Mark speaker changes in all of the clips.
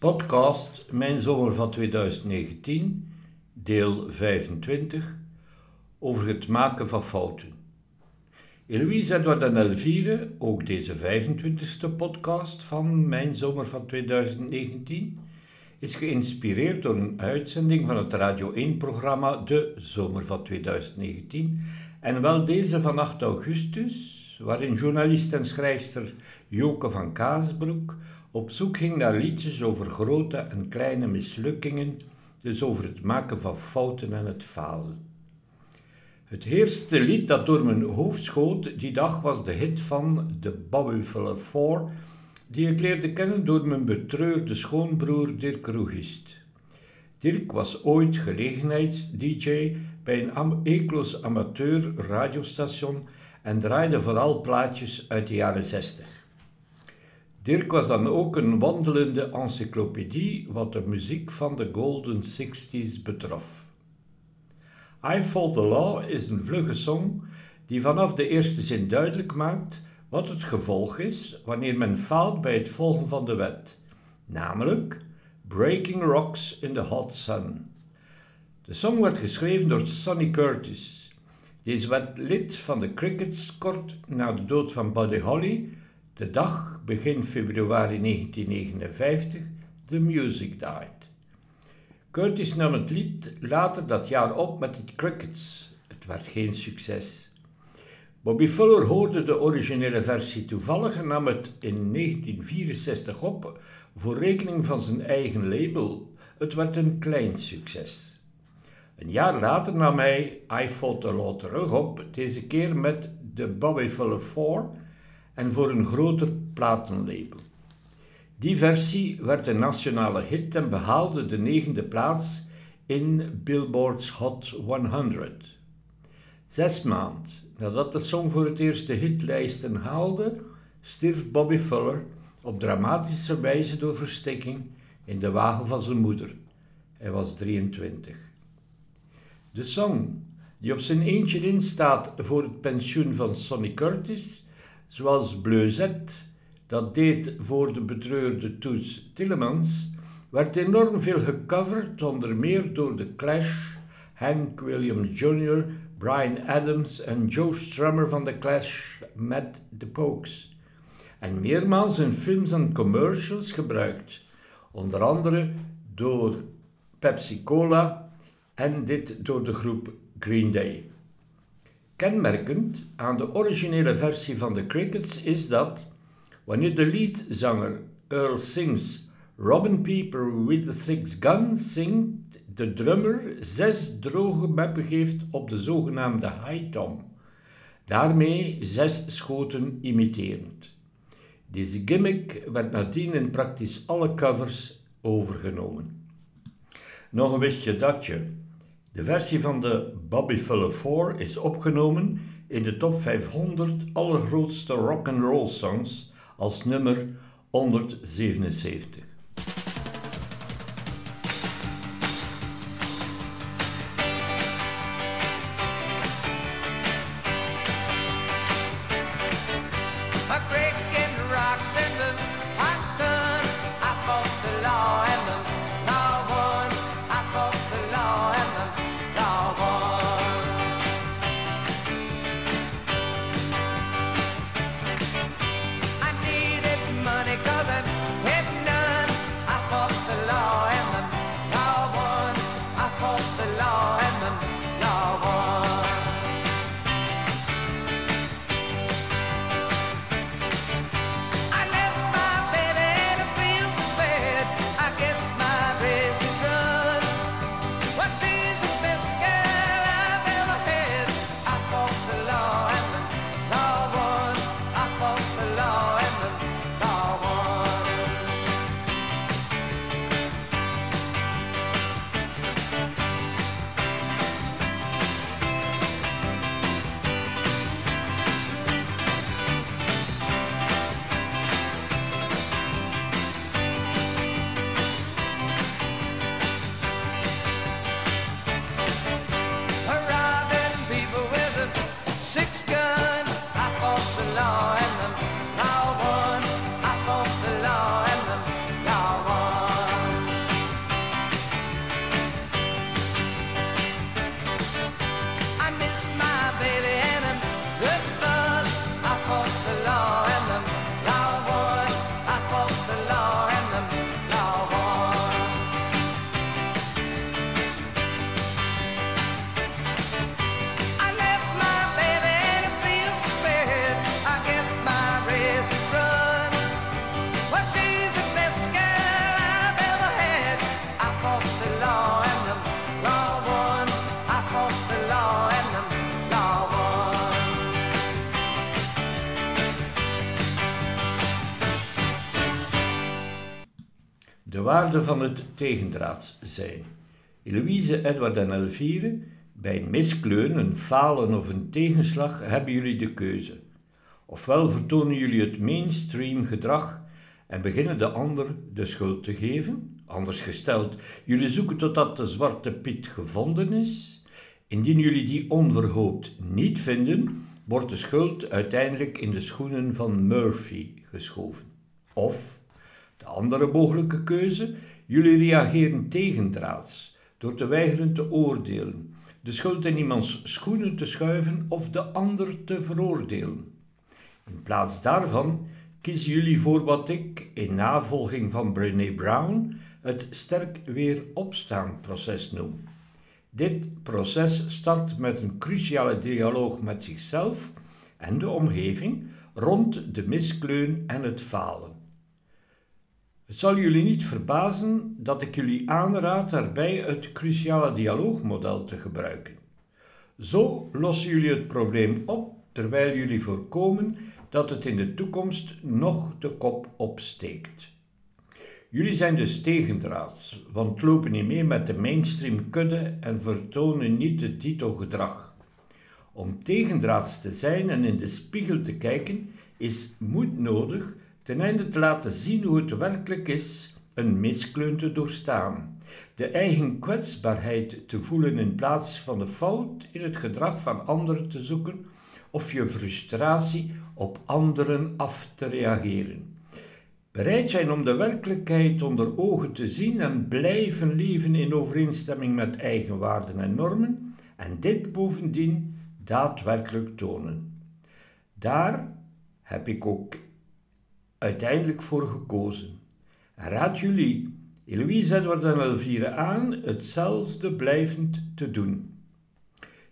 Speaker 1: Podcast Mijn Zomer van 2019, deel 25, over het maken van fouten. Eloise Edward en Elvire, ook deze 25e podcast van Mijn Zomer van 2019, is geïnspireerd door een uitzending van het Radio 1-programma De Zomer van 2019, en wel deze van 8 augustus, waarin journalist en schrijfster Joke van Kaasbroek op zoek ging naar liedjes over grote en kleine mislukkingen, dus over het maken van fouten en het falen. Het eerste lied dat door mijn hoofd schoot die dag was de hit van de Buffalo Four, die ik leerde kennen door mijn betreurde schoonbroer Dirk Roegist. Dirk was ooit gelegenheids-dj bij een Eekloos amateur radiostation en draaide vooral plaatjes uit de jaren 60. Dirk was dan ook een wandelende encyclopedie wat de muziek van de Golden Sixties betrof. I Fought the Law is een vlugge song die vanaf de eerste zin duidelijk maakt wat het gevolg is wanneer men faalt bij het volgen van de wet, namelijk Breaking Rocks in the Hot Sun. De song werd geschreven door Sonny Curtis. Deze werd lid van de Crickets kort na de dood van Buddy Holly de dag, begin februari 1959, The Music Died. Curtis nam het lied later dat jaar op met de Crickets. Het werd geen succes. Bobby Fuller hoorde de originele versie toevallig en nam het in 1964 op voor rekening van zijn eigen label. Het werd een klein succes. Een jaar later nam hij I Fought the Law terug op, deze keer met de Bobby Fuller 4 en voor een groter platenlabel. Die versie werd een nationale hit en behaalde de negende plaats in Billboard's Hot 100. Zes maanden nadat de song voor het eerst de hitlijsten haalde, stierf Bobby Fuller op dramatische wijze door verstikking in de wagen van zijn moeder. Hij was 23. De song, die op zijn eentje instaat voor het pensioen van Sonny Curtis, zoals Bleuzet dat deed voor de betreurde Toets Tillemans, werd enorm veel gecoverd, onder meer door The Clash, Hank Williams Jr., Brian Adams en Joe Strummer van The Clash met The Pokes. En meermaals in films en commercials gebruikt, onder andere door Pepsi Cola en dit door de groep Green Day. Kenmerkend aan de originele versie van de Crickets is dat, wanneer de leadzanger Earl Sings Robin Peeper with the Six Guns zingt, de drummer zes droge meppen geeft op de zogenaamde high tom, daarmee zes schoten imiterend. Deze gimmick werd nadien in praktisch alle covers overgenomen. Nog een wistje datje. De versie van de Bobby Fuller 4 is opgenomen in de top 500 allergrootste rock and roll songs als nummer 177. Van het tegendraads zijn. Eloïse, Edward en Elvire, bij een miskleun, een falen of een tegenslag hebben jullie de keuze. Ofwel vertonen jullie het mainstream gedrag en beginnen de ander de schuld te geven, anders gesteld, jullie zoeken totdat de zwarte Piet gevonden is. Indien jullie die onverhoopt niet vinden, wordt de schuld uiteindelijk in de schoenen van Murphy geschoven. Of, andere mogelijke keuze, jullie reageren tegendraads door te weigeren te oordelen, de schuld in iemands schoenen te schuiven of de ander te veroordelen. In plaats daarvan kiezen jullie voor wat ik, in navolging van Brené Brown, het sterk weer opstaan proces noem. Dit proces start met een cruciale dialoog met zichzelf en de omgeving rond de miskleun en het falen. Het zal jullie niet verbazen dat ik jullie aanraad daarbij het cruciale dialoogmodel te gebruiken. Zo lossen jullie het probleem op terwijl jullie voorkomen dat het in de toekomst nog de kop opsteekt. Jullie zijn dus tegendraads, want lopen niet mee met de mainstream kudde en vertonen niet het dito-gedrag. Om tegendraads te zijn en in de spiegel te kijken, is moed nodig ten einde te laten zien hoe het werkelijk is een miskleun te doorstaan, de eigen kwetsbaarheid te voelen in plaats van de fout in het gedrag van anderen te zoeken of je frustratie op anderen af te reageren. Bereid zijn om de werkelijkheid onder ogen te zien en blijven leven in overeenstemming met eigen waarden en normen en dit bovendien daadwerkelijk tonen. Daar heb ik ook uiteindelijk voor gekozen. En raad jullie, Eloïse Edward en Elvire aan hetzelfde blijvend te doen.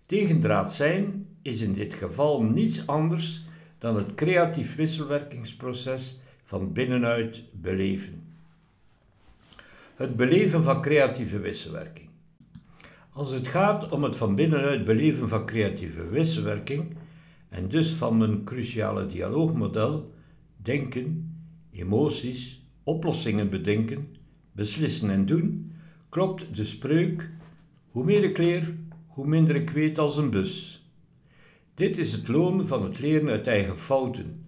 Speaker 1: Tegendraad zijn is in dit geval niets anders dan het creatief wisselwerkingsproces van binnenuit beleven. Het beleven van creatieve wisselwerking. Als het gaat om het van binnenuit beleven van creatieve wisselwerking, en dus van mijn cruciale dialoogmodel, denken, emoties, oplossingen bedenken, beslissen en doen, klopt de spreuk: hoe meer ik leer, hoe minder ik weet als een bus. Dit is het loon van het leren uit eigen fouten.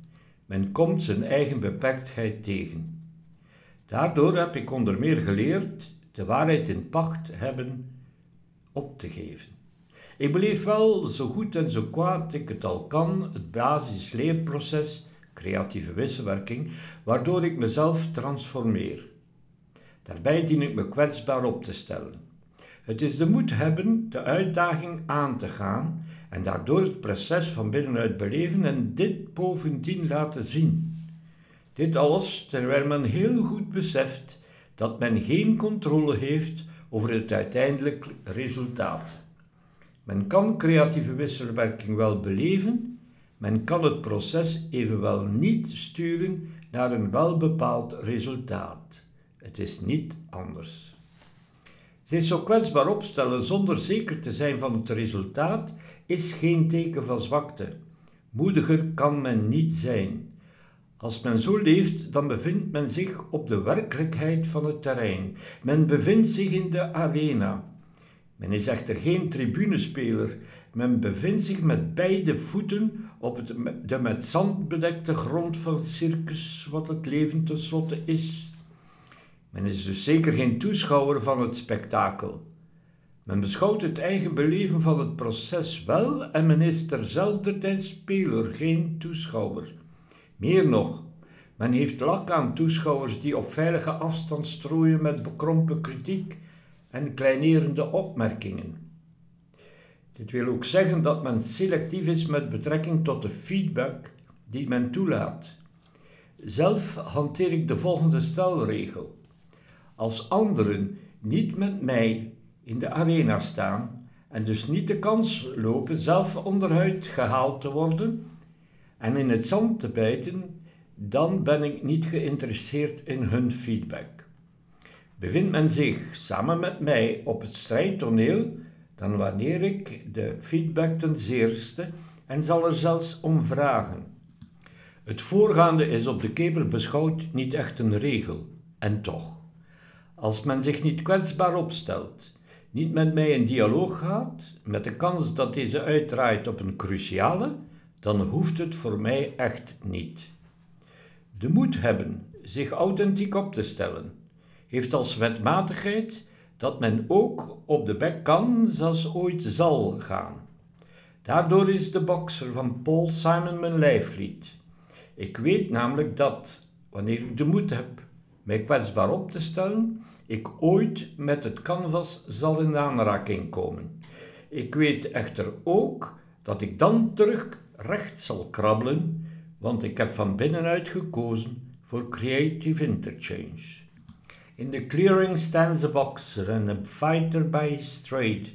Speaker 1: Men komt zijn eigen beperktheid tegen. Daardoor heb ik onder meer geleerd de waarheid in pacht hebben op te geven. Ik beleef wel zo goed en zo kwaad ik het al kan het basisleerproces, creatieve wisselwerking, waardoor ik mezelf transformeer. Daarbij dien ik me kwetsbaar op te stellen. Het is de moed hebben de uitdaging aan te gaan en daardoor het proces van binnenuit beleven en dit bovendien laten zien. Dit alles terwijl men heel goed beseft dat men geen controle heeft over het uiteindelijk resultaat. Men kan creatieve wisselwerking wel beleven, men kan het proces evenwel niet sturen naar een welbepaald resultaat. Het is niet anders. Zich zo kwetsbaar opstellen zonder zeker te zijn van het resultaat is geen teken van zwakte. Moediger kan men niet zijn. Als men zo leeft, dan bevindt men zich op de werkelijkheid van het terrein. Men bevindt zich in de arena. Men is echter geen tribunespeler. Men bevindt zich met beide voeten op de met zand bedekte grond van het circus, wat het leven tenslotte is. Men is dus zeker geen toeschouwer van het spektakel. Men beschouwt het eigen beleven van het proces wel en men is terzelfde tijd speler, geen toeschouwer. Meer nog, men heeft lak aan toeschouwers die op veilige afstand strooien met bekrompen kritiek en kleinerende opmerkingen. Dit wil ook zeggen dat men selectief is met betrekking tot de feedback die men toelaat. Zelf hanteer ik de volgende stelregel. Als anderen niet met mij in de arena staan en dus niet de kans lopen zelf onderuit gehaald te worden en in het zand te bijten, dan ben ik niet geïnteresseerd in hun feedback. Bevindt men zich samen met mij op het strijdtoneel, dan wanneer ik de feedback ten zeerste en zal er zelfs om vragen. Het voorgaande is op de keper beschouwd niet echt een regel, en toch. Als men zich niet kwetsbaar opstelt, niet met mij in dialoog gaat, met de kans dat deze uitdraait op een cruciale, dan hoeft het voor mij echt niet. De moed hebben zich authentiek op te stellen, heeft als wetmatigheid dat men ook op de bek kan, zelfs ooit zal gaan. Daardoor is de bokser van Paul Simon mijn lijflied. Ik weet namelijk dat, wanneer ik de moed heb mij kwetsbaar op te stellen, ik ooit met het canvas zal in aanraking komen. Ik weet echter ook dat ik dan terug recht zal krabbelen, want ik heb van binnenuit gekozen voor creative interchange. In the clearing stands a boxer and a fighter by his trade,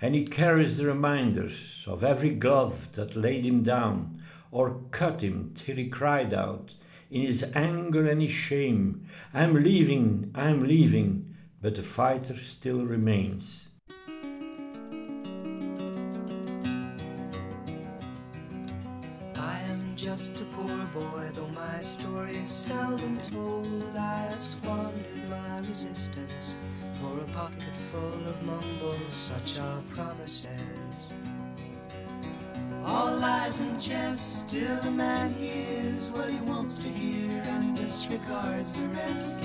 Speaker 1: and he carries the reminders of every glove that laid him down or cut him till he cried out in his anger and his shame, I'm leaving, I'm leaving, but the fighter still remains.
Speaker 2: Just a poor boy, though my story is seldom told. I squandered my resistance for a pocket full of mumbles, such are promises. All lies and jest, still a man hears what he wants to hear and disregards the rest.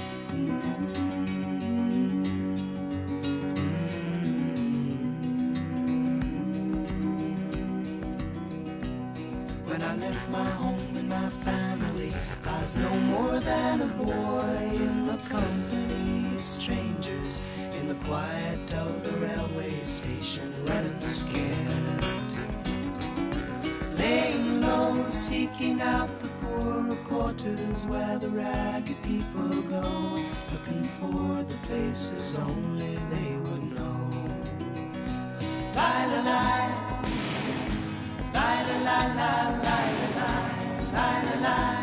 Speaker 2: No more than a boy in the company of strangers in the quiet of the railway station, running scared. Laying low, seeking out the poorer quarters where the ragged people go, looking for the places only they would know. La. La la la la la la la la la La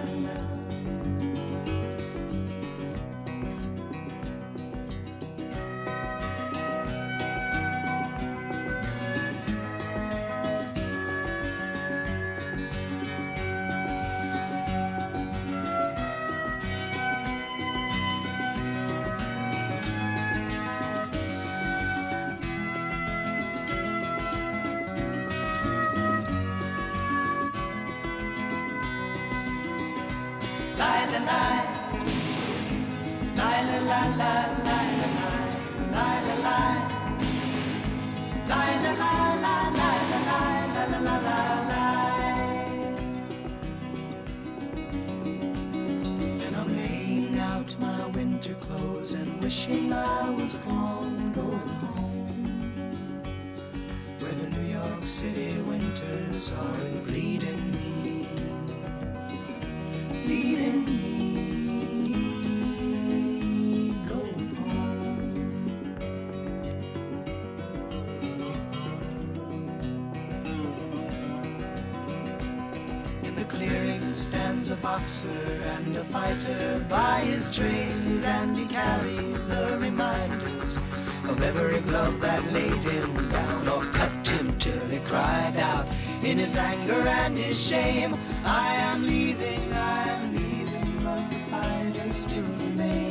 Speaker 2: Wishing I was gone, going home. Where the New York City winters are bleeding me bleeding me boxer and a fighter by his trade, and he carries the reminders of every glove that laid him down or cut him till he cried out in his anger and his shame, I am leaving, I am leaving, but the fighter still remains.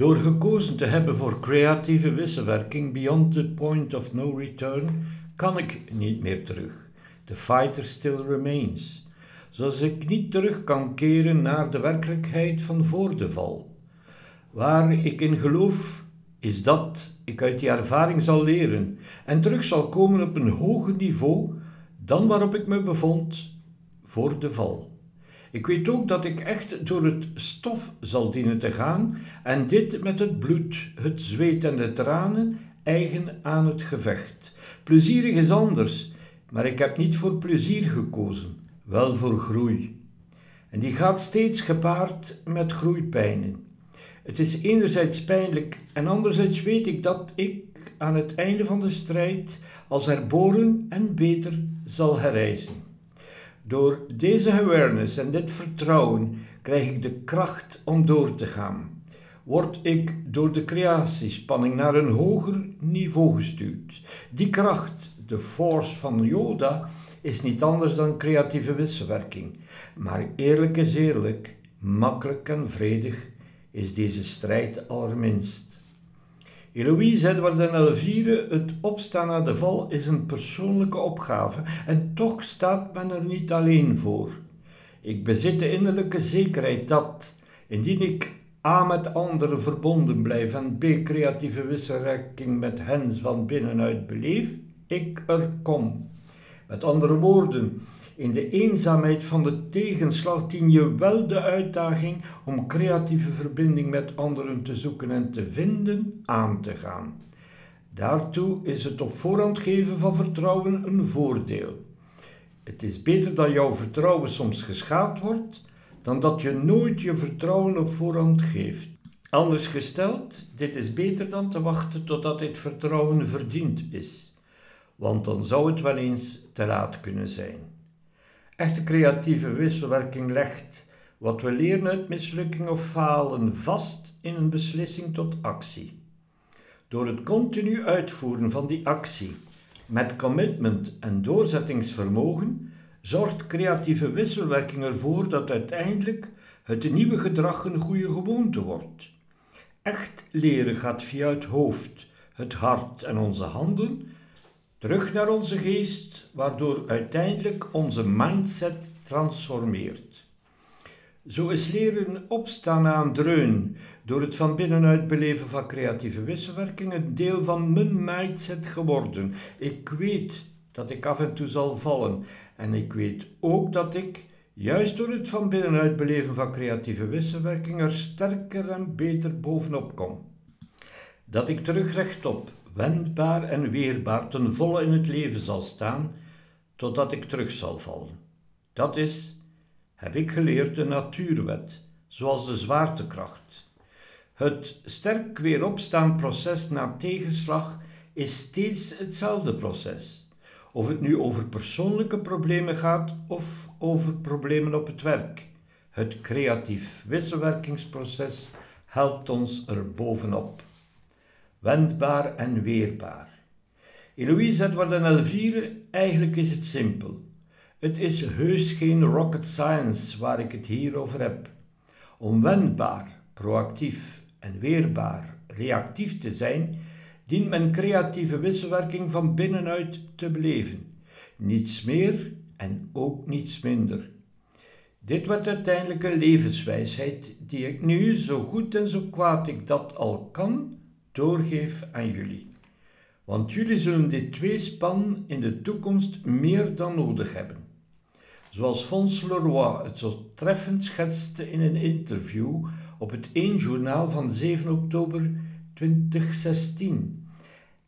Speaker 1: Door gekozen te hebben voor creatieve wisselwerking beyond the point of no return, kan ik niet meer terug. The fighter still remains. Zoals ik niet terug kan keren naar de werkelijkheid van voor de val. Waar ik in geloof, is dat ik uit die ervaring zal leren en terug zal komen op een hoger niveau dan waarop ik me bevond voor de val. Ik weet ook dat ik echt door het stof zal dienen te gaan en dit met het bloed, het zweet en de tranen eigen aan het gevecht. Plezierig is anders, maar ik heb niet voor plezier gekozen, wel voor groei. En die gaat steeds gepaard met groeipijnen. Het is enerzijds pijnlijk en anderzijds weet ik dat ik aan het einde van de strijd als herboren en beter zal herrijzen. Door deze awareness en dit vertrouwen krijg ik de kracht om door te gaan. Word ik door de creatiespanning naar een hoger niveau gestuurd. Die kracht, de force van Yoda, is niet anders dan creatieve wisselwerking. Maar eerlijk is eerlijk, makkelijk en vredig is deze strijd allerminst. Eloïse Edward en Elvire, het opstaan naar de val is een persoonlijke opgave en toch staat men er niet alleen voor. Ik bezit de innerlijke zekerheid dat, indien ik A met anderen verbonden blijf en B creatieve wisselwerking met hen van binnenuit beleef, ik er kom. Met andere woorden, in de eenzaamheid van de tegenslag dien je wel de uitdaging om creatieve verbinding met anderen te zoeken en te vinden aan te gaan. Daartoe is het op voorhand geven van vertrouwen een voordeel. Het is beter dat jouw vertrouwen soms geschaad wordt, dan dat je nooit je vertrouwen op voorhand geeft. Anders gesteld, dit is beter dan te wachten totdat dit vertrouwen verdiend is, want dan zou het wel eens te laat kunnen zijn. Echte creatieve wisselwerking legt wat we leren uit mislukking of falen vast in een beslissing tot actie. Door het continu uitvoeren van die actie met commitment en doorzettingsvermogen zorgt creatieve wisselwerking ervoor dat uiteindelijk het nieuwe gedrag een goede gewoonte wordt. Echt leren gaat via het hoofd, het hart en onze handen terug naar onze geest, waardoor uiteindelijk onze mindset transformeert. Zo is leren opstaan een dreun, door het van binnenuit beleven van creatieve wisselwerking, een deel van mijn mindset geworden. Ik weet dat ik af en toe zal vallen en ik weet ook dat ik, juist door het van binnenuit beleven van creatieve wisselwerking, er sterker en beter bovenop kom. Dat ik terug rechtop, wendbaar en weerbaar ten volle in het leven zal staan, totdat ik terug zal vallen. Dat is, heb ik geleerd, de natuurwet, zoals de zwaartekracht. Het sterk weer opstaan proces na tegenslag is steeds hetzelfde proces. Of het nu over persoonlijke problemen gaat of over problemen op het werk. Het creatief wisselwerkingsproces helpt ons er bovenop wendbaar en weerbaar. Eloïse Edward en Elvire, eigenlijk is het simpel. Het is heus geen rocket science waar ik het hier over heb. Om wendbaar, proactief en weerbaar, reactief te zijn, dient men creatieve wisselwerking van binnenuit te beleven. Niets meer en ook niets minder. Dit wordt uiteindelijk een levenswijsheid die ik nu, zo goed en zo kwaad ik dat al kan, doorgeef aan jullie. Want jullie zullen dit tweespan in de toekomst meer dan nodig hebben. Zoals Fons Leroy het zo treffend schetste in een interview op het 1 journaal van 7 oktober 2016.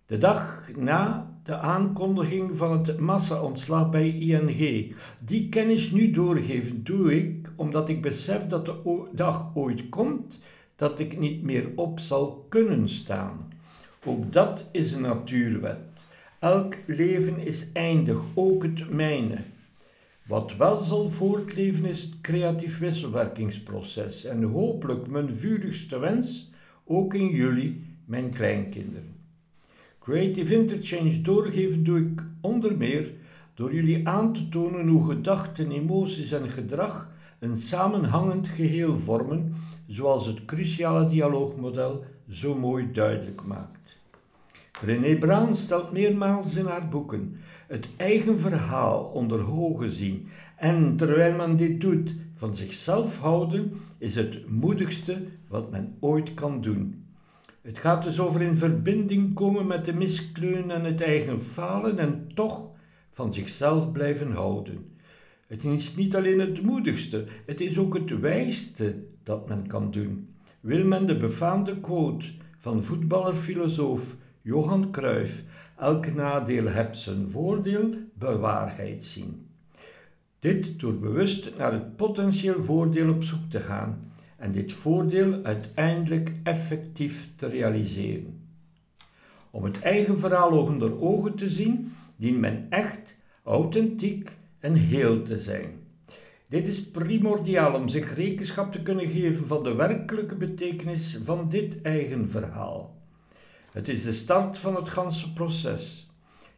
Speaker 1: De dag na de aankondiging van het massa-ontslag bij ING. Die kennis nu doorgeven doe ik omdat ik besef dat de dag ooit komt dat ik niet meer op zal kunnen staan. Ook dat is een natuurwet. Elk leven is eindig, ook het mijne. Wat wel zal voortleven is het creatief wisselwerkingsproces en hopelijk mijn vurigste wens, ook in jullie, mijn kleinkinderen. Creative Interchange doorgeven doe ik onder meer door jullie aan te tonen hoe gedachten, emoties en gedrag een samenhangend geheel vormen, zoals het cruciale dialoogmodel zo mooi duidelijk maakt. René Brown stelt meermaals in haar boeken het eigen verhaal onder ogen zien en terwijl men dit doet, van zichzelf houden is het moedigste wat men ooit kan doen. Het gaat dus over in verbinding komen met de miskleun en het eigen falen en toch van zichzelf blijven houden. Het is niet alleen het moedigste, het is ook het wijste dat men kan doen. Wil men de befaamde quote van voetballerfilosoof Johan Cruijff, elk nadeel hebt zijn voordeel, bewaarheid zien. Dit door bewust naar het potentieel voordeel op zoek te gaan en dit voordeel uiteindelijk effectief te realiseren. Om het eigen verhaal onder ogen te zien, dient men echt, authentiek en heel te zijn. Dit is primordiaal om zich rekenschap te kunnen geven van de werkelijke betekenis van dit eigen verhaal. Het is de start van het ganse proces.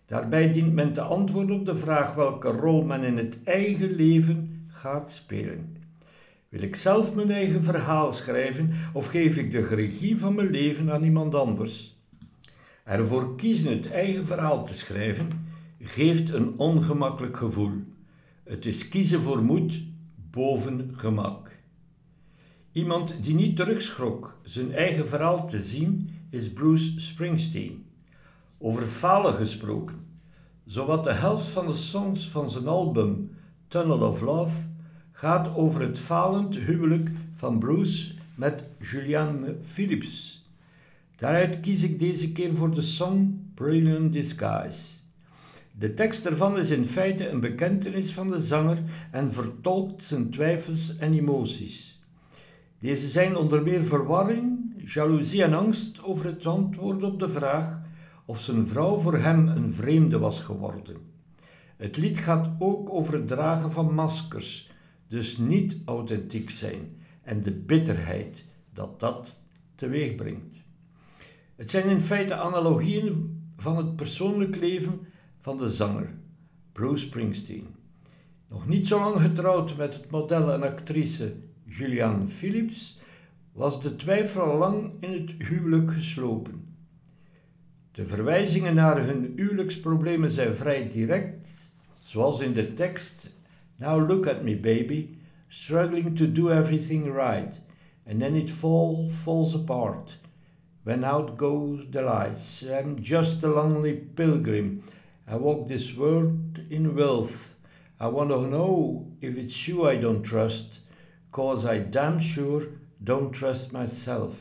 Speaker 1: Daarbij dient men te antwoorden op de vraag welke rol men in het eigen leven gaat spelen. Wil ik zelf mijn eigen verhaal schrijven of geef ik de regie van mijn leven aan iemand anders? Ervoor kiezen het eigen verhaal te schrijven geeft een ongemakkelijk gevoel. Het is kiezen voor moed boven gemak. Iemand die niet terugschrok zijn eigen verhaal te zien is Bruce Springsteen. Over falen gesproken. Zowat de helft van de songs van zijn album Tunnel of Love gaat over het falend huwelijk van Bruce met Julianne Phillips. Daaruit kies ik deze keer voor de song Brilliant Disguise. De tekst ervan is in feite een bekentenis van de zanger en vertolkt zijn twijfels en emoties. Deze zijn onder meer verwarring, jaloezie en angst over het antwoord op de vraag of zijn vrouw voor hem een vreemde was geworden. Het lied gaat ook over het dragen van maskers, dus niet authentiek zijn en de bitterheid dat dat teweeg brengt. Het zijn in feite analogieën van het persoonlijk leven van de zanger Bruce Springsteen. Nog niet zo lang getrouwd met het model en actrice Julianne Phillips, was de twijfel al lang in het huwelijk geslopen. De verwijzingen naar hun huwelijksproblemen zijn vrij direct, zoals in de tekst Now look at me baby, struggling to do everything right, and then it fall falls apart. When out goes the lights, I'm just a lonely pilgrim I walk this world in wealth. I want to know if it's you I don't trust, cause I damn sure don't trust myself.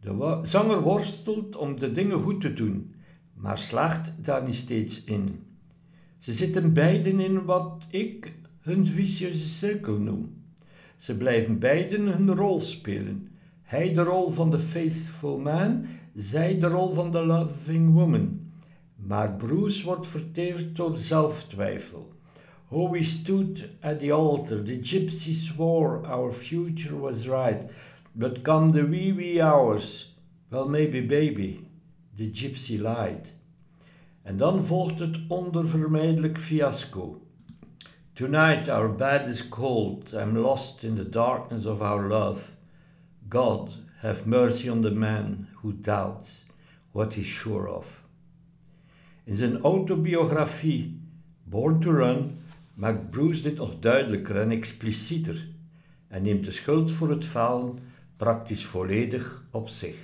Speaker 1: De zanger worstelt om de dingen goed te doen, maar slaagt daar niet steeds in. Ze zitten beiden in wat ik hun vicieuze cirkel noem. Ze blijven beiden hun rol spelen. Hij de rol van de faithful man, zij de rol van de loving woman. Maar Bruce wordt verteerd door zelftwijfel. We stood at the altar, the gypsy swore our future was right, but come the wee wee hours, well maybe baby, the gypsy lied. En dan volgt het onvermijdelijk fiasco. Tonight our bed is cold, I'm lost in the darkness of our love. God, have mercy on the man who doubts what he's sure of. In zijn autobiografie Born to Run maakt Bruce dit nog duidelijker en explicieter en neemt de schuld voor het falen praktisch volledig op zich.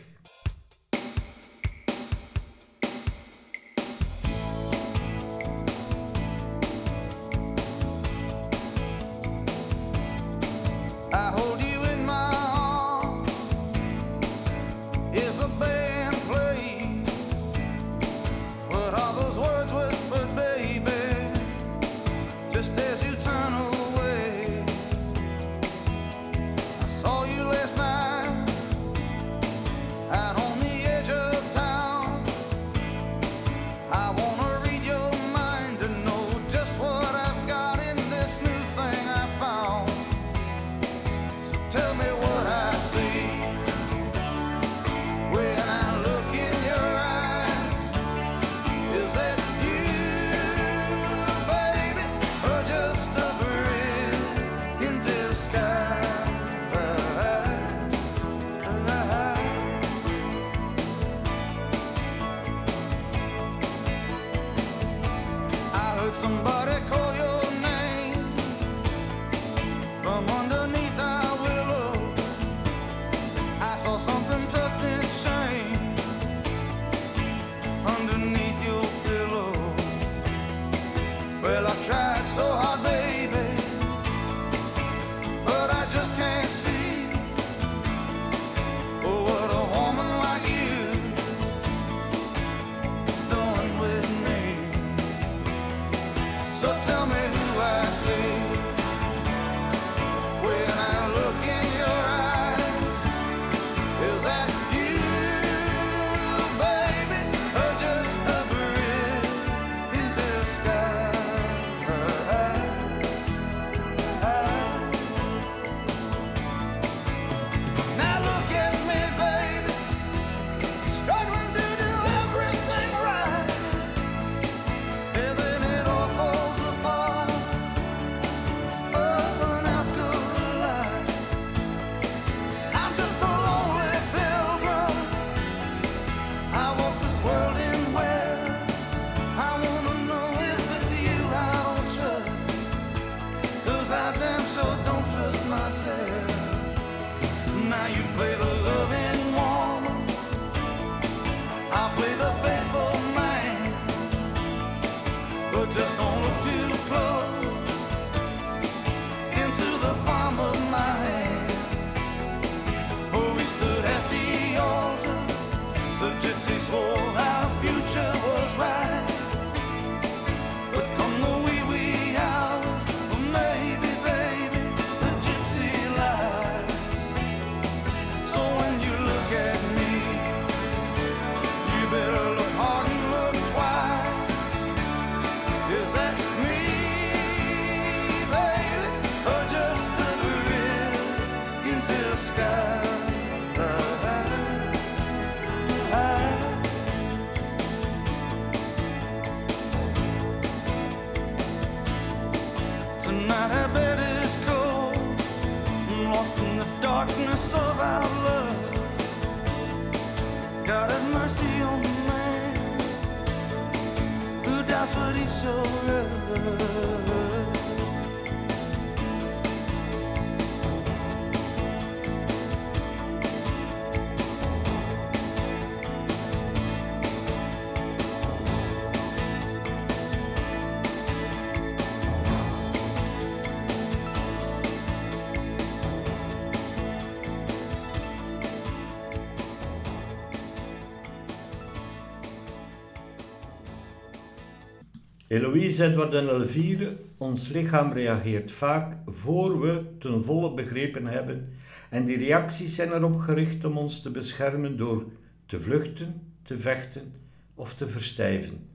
Speaker 1: Eloïse, Edward en Elvire, ons lichaam reageert vaak voor we ten volle begrepen hebben en die reacties zijn erop gericht om ons te beschermen door te vluchten, te vechten of te verstijven.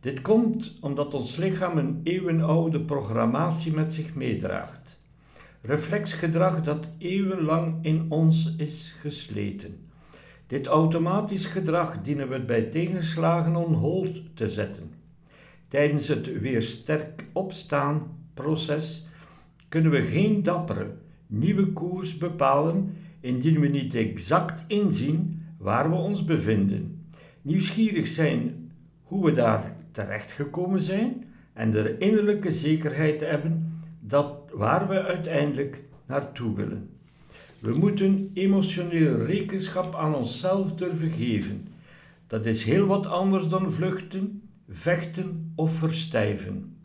Speaker 1: Dit komt omdat ons lichaam een eeuwenoude programmatie met zich meedraagt. Reflexgedrag dat eeuwenlang in ons is gesleten. Dit automatisch gedrag dienen we bij tegenslagen on hold te zetten. Tijdens het weer sterk opstaan proces kunnen we geen dappere, nieuwe koers bepalen indien we niet exact inzien waar we ons bevinden, nieuwsgierig zijn hoe we daar terechtgekomen zijn en de innerlijke zekerheid hebben dat waar we uiteindelijk naartoe willen. We moeten emotioneel rekenschap aan onszelf durven geven. Dat is heel wat anders dan vluchten, vechten of verstijven.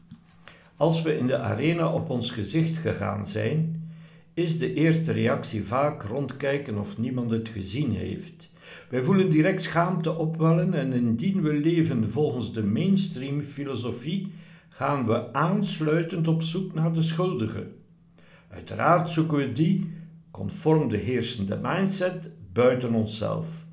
Speaker 1: Als we in de arena op ons gezicht gegaan zijn, is de eerste reactie vaak rondkijken of niemand het gezien heeft. Wij voelen direct schaamte opwellen en indien we leven volgens de mainstream filosofie, gaan we aansluitend op zoek naar de schuldige. Uiteraard zoeken we die, conform de heersende mindset, buiten onszelf.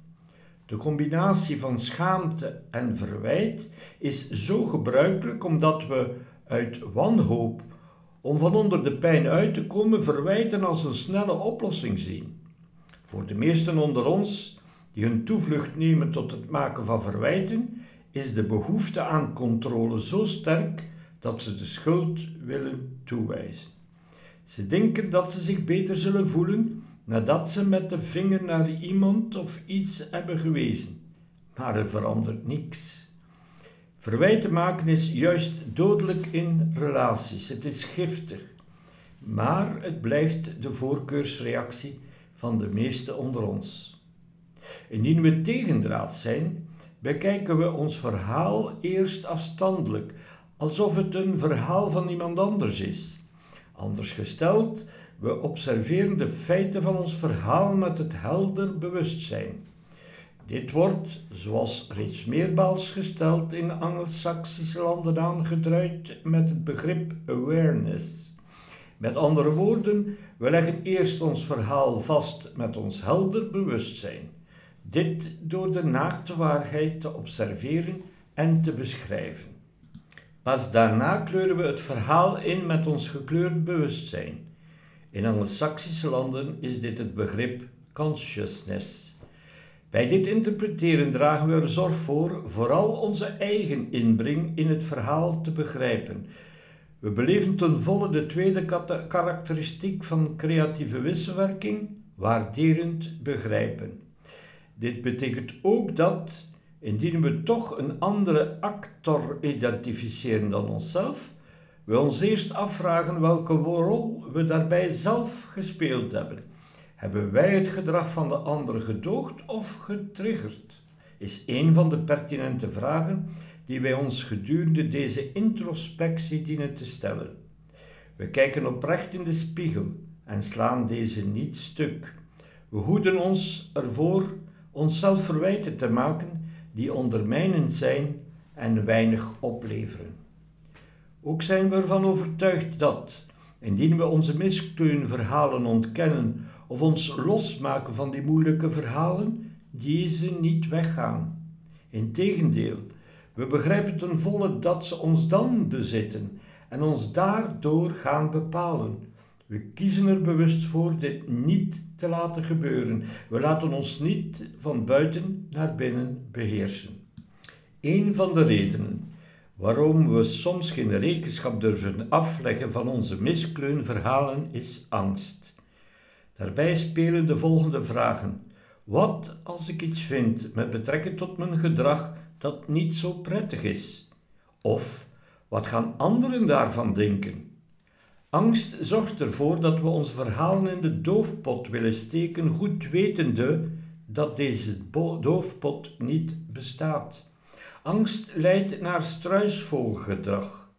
Speaker 1: De combinatie van schaamte en verwijt is zo gebruikelijk omdat we uit wanhoop om van onder de pijn uit te komen verwijten als een snelle oplossing zien. Voor de meesten onder ons die hun toevlucht nemen tot het maken van verwijten, is de behoefte aan controle zo sterk dat ze de schuld willen toewijzen. Ze denken dat ze zich beter zullen voelen nadat ze met de vinger naar iemand of iets hebben gewezen. Maar er verandert niets. Verwijten maken is juist dodelijk in relaties. Het is giftig. Maar het blijft de voorkeursreactie van de meesten onder ons. Indien we tegendraad zijn, bekijken we ons verhaal eerst afstandelijk, alsof het een verhaal van iemand anders is. Anders gesteld, we observeren de feiten van ons verhaal met het helder bewustzijn. Dit wordt, zoals reeds meermaals gesteld in Angelsaksische landen aangeduid met het begrip awareness. Met andere woorden, we leggen eerst ons verhaal vast met ons helder bewustzijn. Dit door de naakte waarheid te observeren en te beschrijven. Pas daarna kleuren we het verhaal in met ons gekleurd bewustzijn. In Anglo-Saxische landen is dit het begrip consciousness. Bij dit interpreteren dragen we er zorg voor vooral onze eigen inbreng in het verhaal te begrijpen. We beleven ten volle de tweede karakteristiek van creatieve wisselwerking, waarderend begrijpen. Dit betekent ook dat, indien we toch een andere actor identificeren dan onszelf, we ons eerst afvragen welke rol we daarbij zelf gespeeld hebben. Hebben wij het gedrag van de ander gedoogd of getriggerd? Is een van de pertinente vragen die wij ons gedurende deze introspectie dienen te stellen. We kijken oprecht in de spiegel en slaan deze niet stuk. We hoeden ons ervoor onszelf verwijten te maken die ondermijnend zijn en weinig opleveren. Ook zijn we ervan overtuigd dat, indien we onze verhalen ontkennen of ons losmaken van die moeilijke verhalen, deze niet weggaan. Integendeel, we begrijpen ten volle dat ze ons dan bezitten en ons daardoor gaan bepalen. We kiezen er bewust voor dit niet te laten gebeuren. We laten ons niet van buiten naar binnen beheersen. Een van de redenen waarom we soms geen rekenschap durven afleggen van onze miskleunverhalen is angst. Daarbij spelen de volgende vragen. Wat als ik iets vind met betrekking tot mijn gedrag dat niet zo prettig is? Of wat gaan anderen daarvan denken? Angst zorgt ervoor dat we ons verhalen in de doofpot willen steken, goed wetende dat deze doofpot niet bestaat. Angst leidt naar struisvogelgedrag.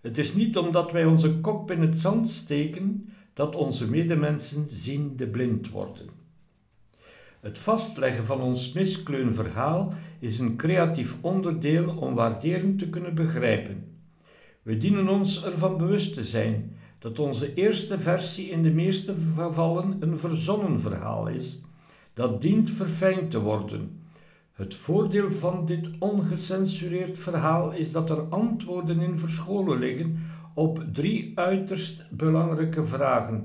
Speaker 1: Het is niet omdat wij onze kop in het zand steken dat onze medemensen ziende blind worden. Het vastleggen van ons miskleunverhaal is een creatief onderdeel om waarderend te kunnen begrijpen. We dienen ons ervan bewust te zijn dat onze eerste versie in de meeste gevallen een verzonnen verhaal is, dat dient verfijnd te worden. Het voordeel van dit ongecensureerd verhaal is dat er antwoorden in verscholen liggen op drie uiterst belangrijke vragen.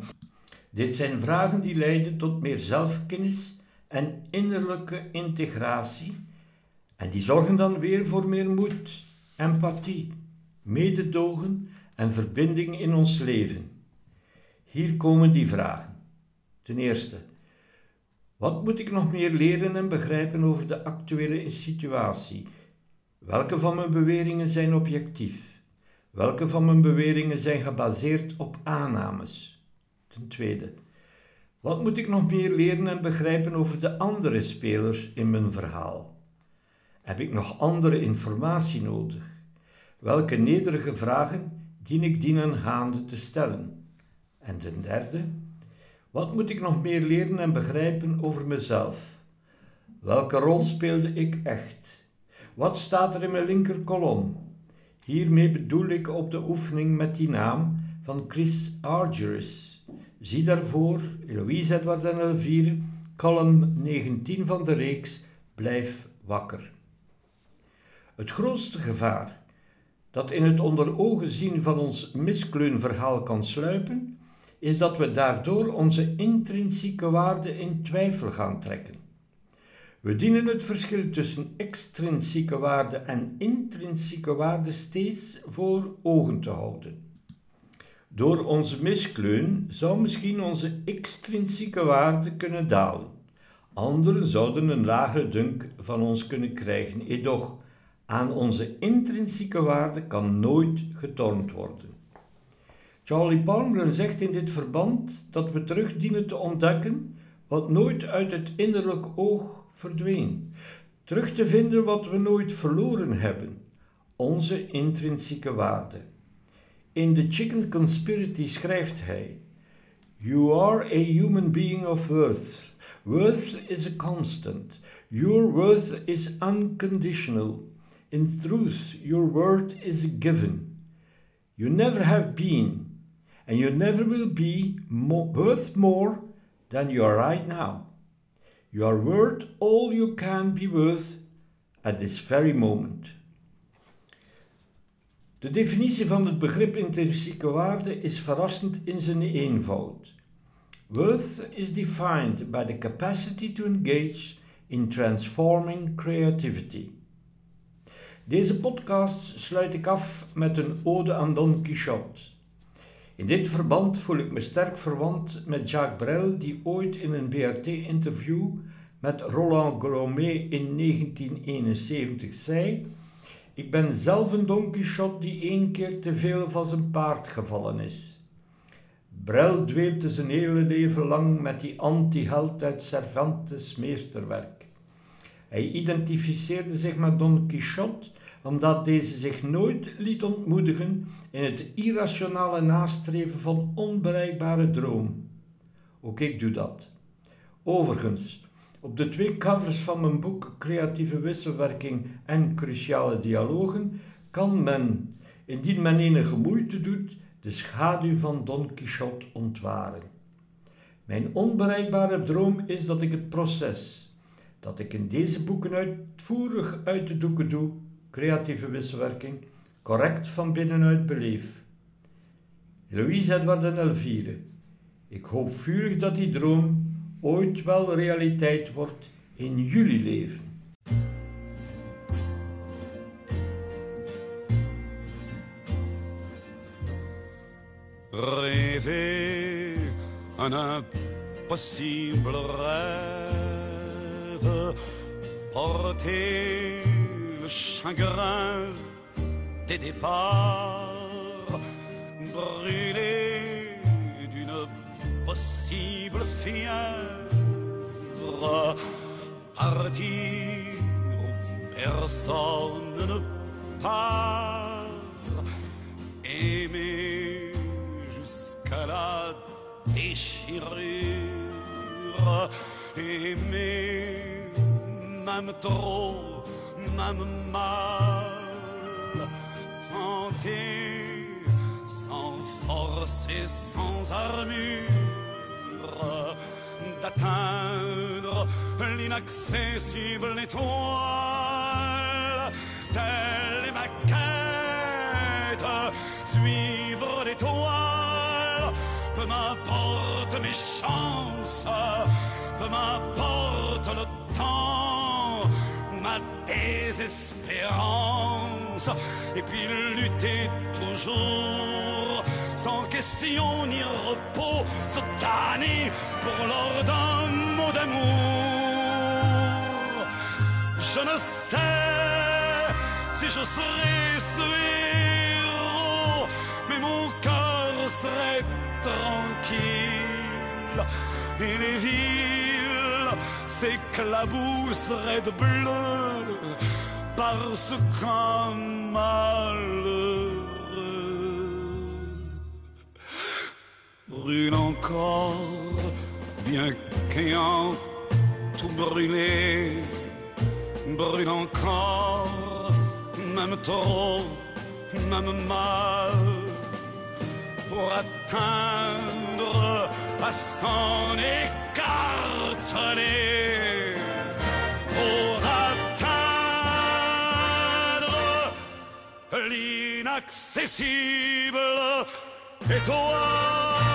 Speaker 1: Dit zijn vragen die leiden tot meer zelfkennis en innerlijke integratie, en die zorgen dan weer voor meer moed, empathie, mededogen en verbinding in ons leven. Hier komen die vragen. Ten eerste, wat moet ik nog meer leren en begrijpen over de actuele situatie? Welke van mijn beweringen zijn objectief? Welke van mijn beweringen zijn gebaseerd op aannames? Ten tweede, wat moet ik nog meer leren en begrijpen over de andere spelers in mijn verhaal? Heb ik nog andere informatie nodig? Welke nederige vragen dien ik dienengaande te stellen? En ten derde, wat moet ik nog meer leren en begrijpen over mezelf? Welke rol speelde ik echt? Wat staat er in mijn linkerkolom? Hiermee bedoel ik op de oefening met die naam van Chris Argyris. Zie daarvoor Eloise Edward en Elvire, column 19 van de reeks Blijf wakker. Het grootste gevaar dat in het onder ogen zien van ons miskleunverhaal kan sluipen, is dat we daardoor onze intrinsieke waarde in twijfel gaan trekken. We dienen het verschil tussen extrinsieke waarde en intrinsieke waarde steeds voor ogen te houden. Door onze miskleun zou misschien onze extrinsieke waarde kunnen dalen. Anderen zouden een lagere dunk van ons kunnen krijgen. Edoch, Aan onze intrinsieke waarde kan nooit getornd worden. Charlie Palmer zegt in dit verband dat we terug dienen te ontdekken wat nooit uit het innerlijk oog verdween, terug te vinden wat we nooit verloren hebben, onze intrinsieke waarde. In The Chicken Conspiracy schrijft hij: You are a human being of worth. Worth is a constant. Your worth is unconditional. In truth, your worth is a given. You never have been, and you never will be mo worth more than you are right now. You are worth all you can be worth at this very moment. De definitie van het begrip intrinsieke waarde is verrassend in zijn eenvoud. Worth is defined by the capacity to engage in transforming creativity. Deze podcast sluit ik af met een ode aan Don Quixote. In dit verband voel ik me sterk verwant met Jacques Brel, die ooit in een BRT-interview met Roland Gromet in 1971 zei: Ik ben zelf een Don Quixote die één keer te veel van zijn paard gevallen is. Brel dweepte zijn hele leven lang met die anti-held uit Cervantes' meesterwerk. Hij identificeerde zich met Don Quixote omdat deze zich nooit liet ontmoedigen in het irrationale nastreven van onbereikbare droom. Ook ik doe dat. Overigens, op de twee covers van mijn boek Creatieve Wisselwerking en Cruciale Dialogen kan men, indien men enige moeite doet, de schaduw van Don Quixote ontwaren. Mijn onbereikbare droom is dat ik het proces, dat ik in deze boeken uitvoerig uit de doeken doe, creatieve wisselwerking, correct van binnenuit beleef. Louise Edward en Elvire, ik hoop vurig dat die droom ooit wel realiteit wordt in jullie leven.
Speaker 3: Rêver un impossible rêve, porter le chagrin des départs, brûler d'une possible fièvre, partir où personne ne part, aimer jusqu'à la déchirure, aimer même trop, même mal, tenter sans force et sans armure. D'atteindre l'inaccessible étoile. Telle est ma quête, suivre l'étoile, peu m'importe mes chances, peu m'importe le temps désespérance, et puis lutter toujours sans question ni repos, se damner pour l'ordre d'un mot d'amour. Je ne sais si je serai ce héros, mais mon cœur serait tranquille. Et les villes s'éclabousseraient de bleu parce qu'un malheureux brûle encore, bien qu'ayant tout brûlé, brûle encore, même trop, même mal, pour atteindre à s'en écarteler, l'inaccessible. Et toi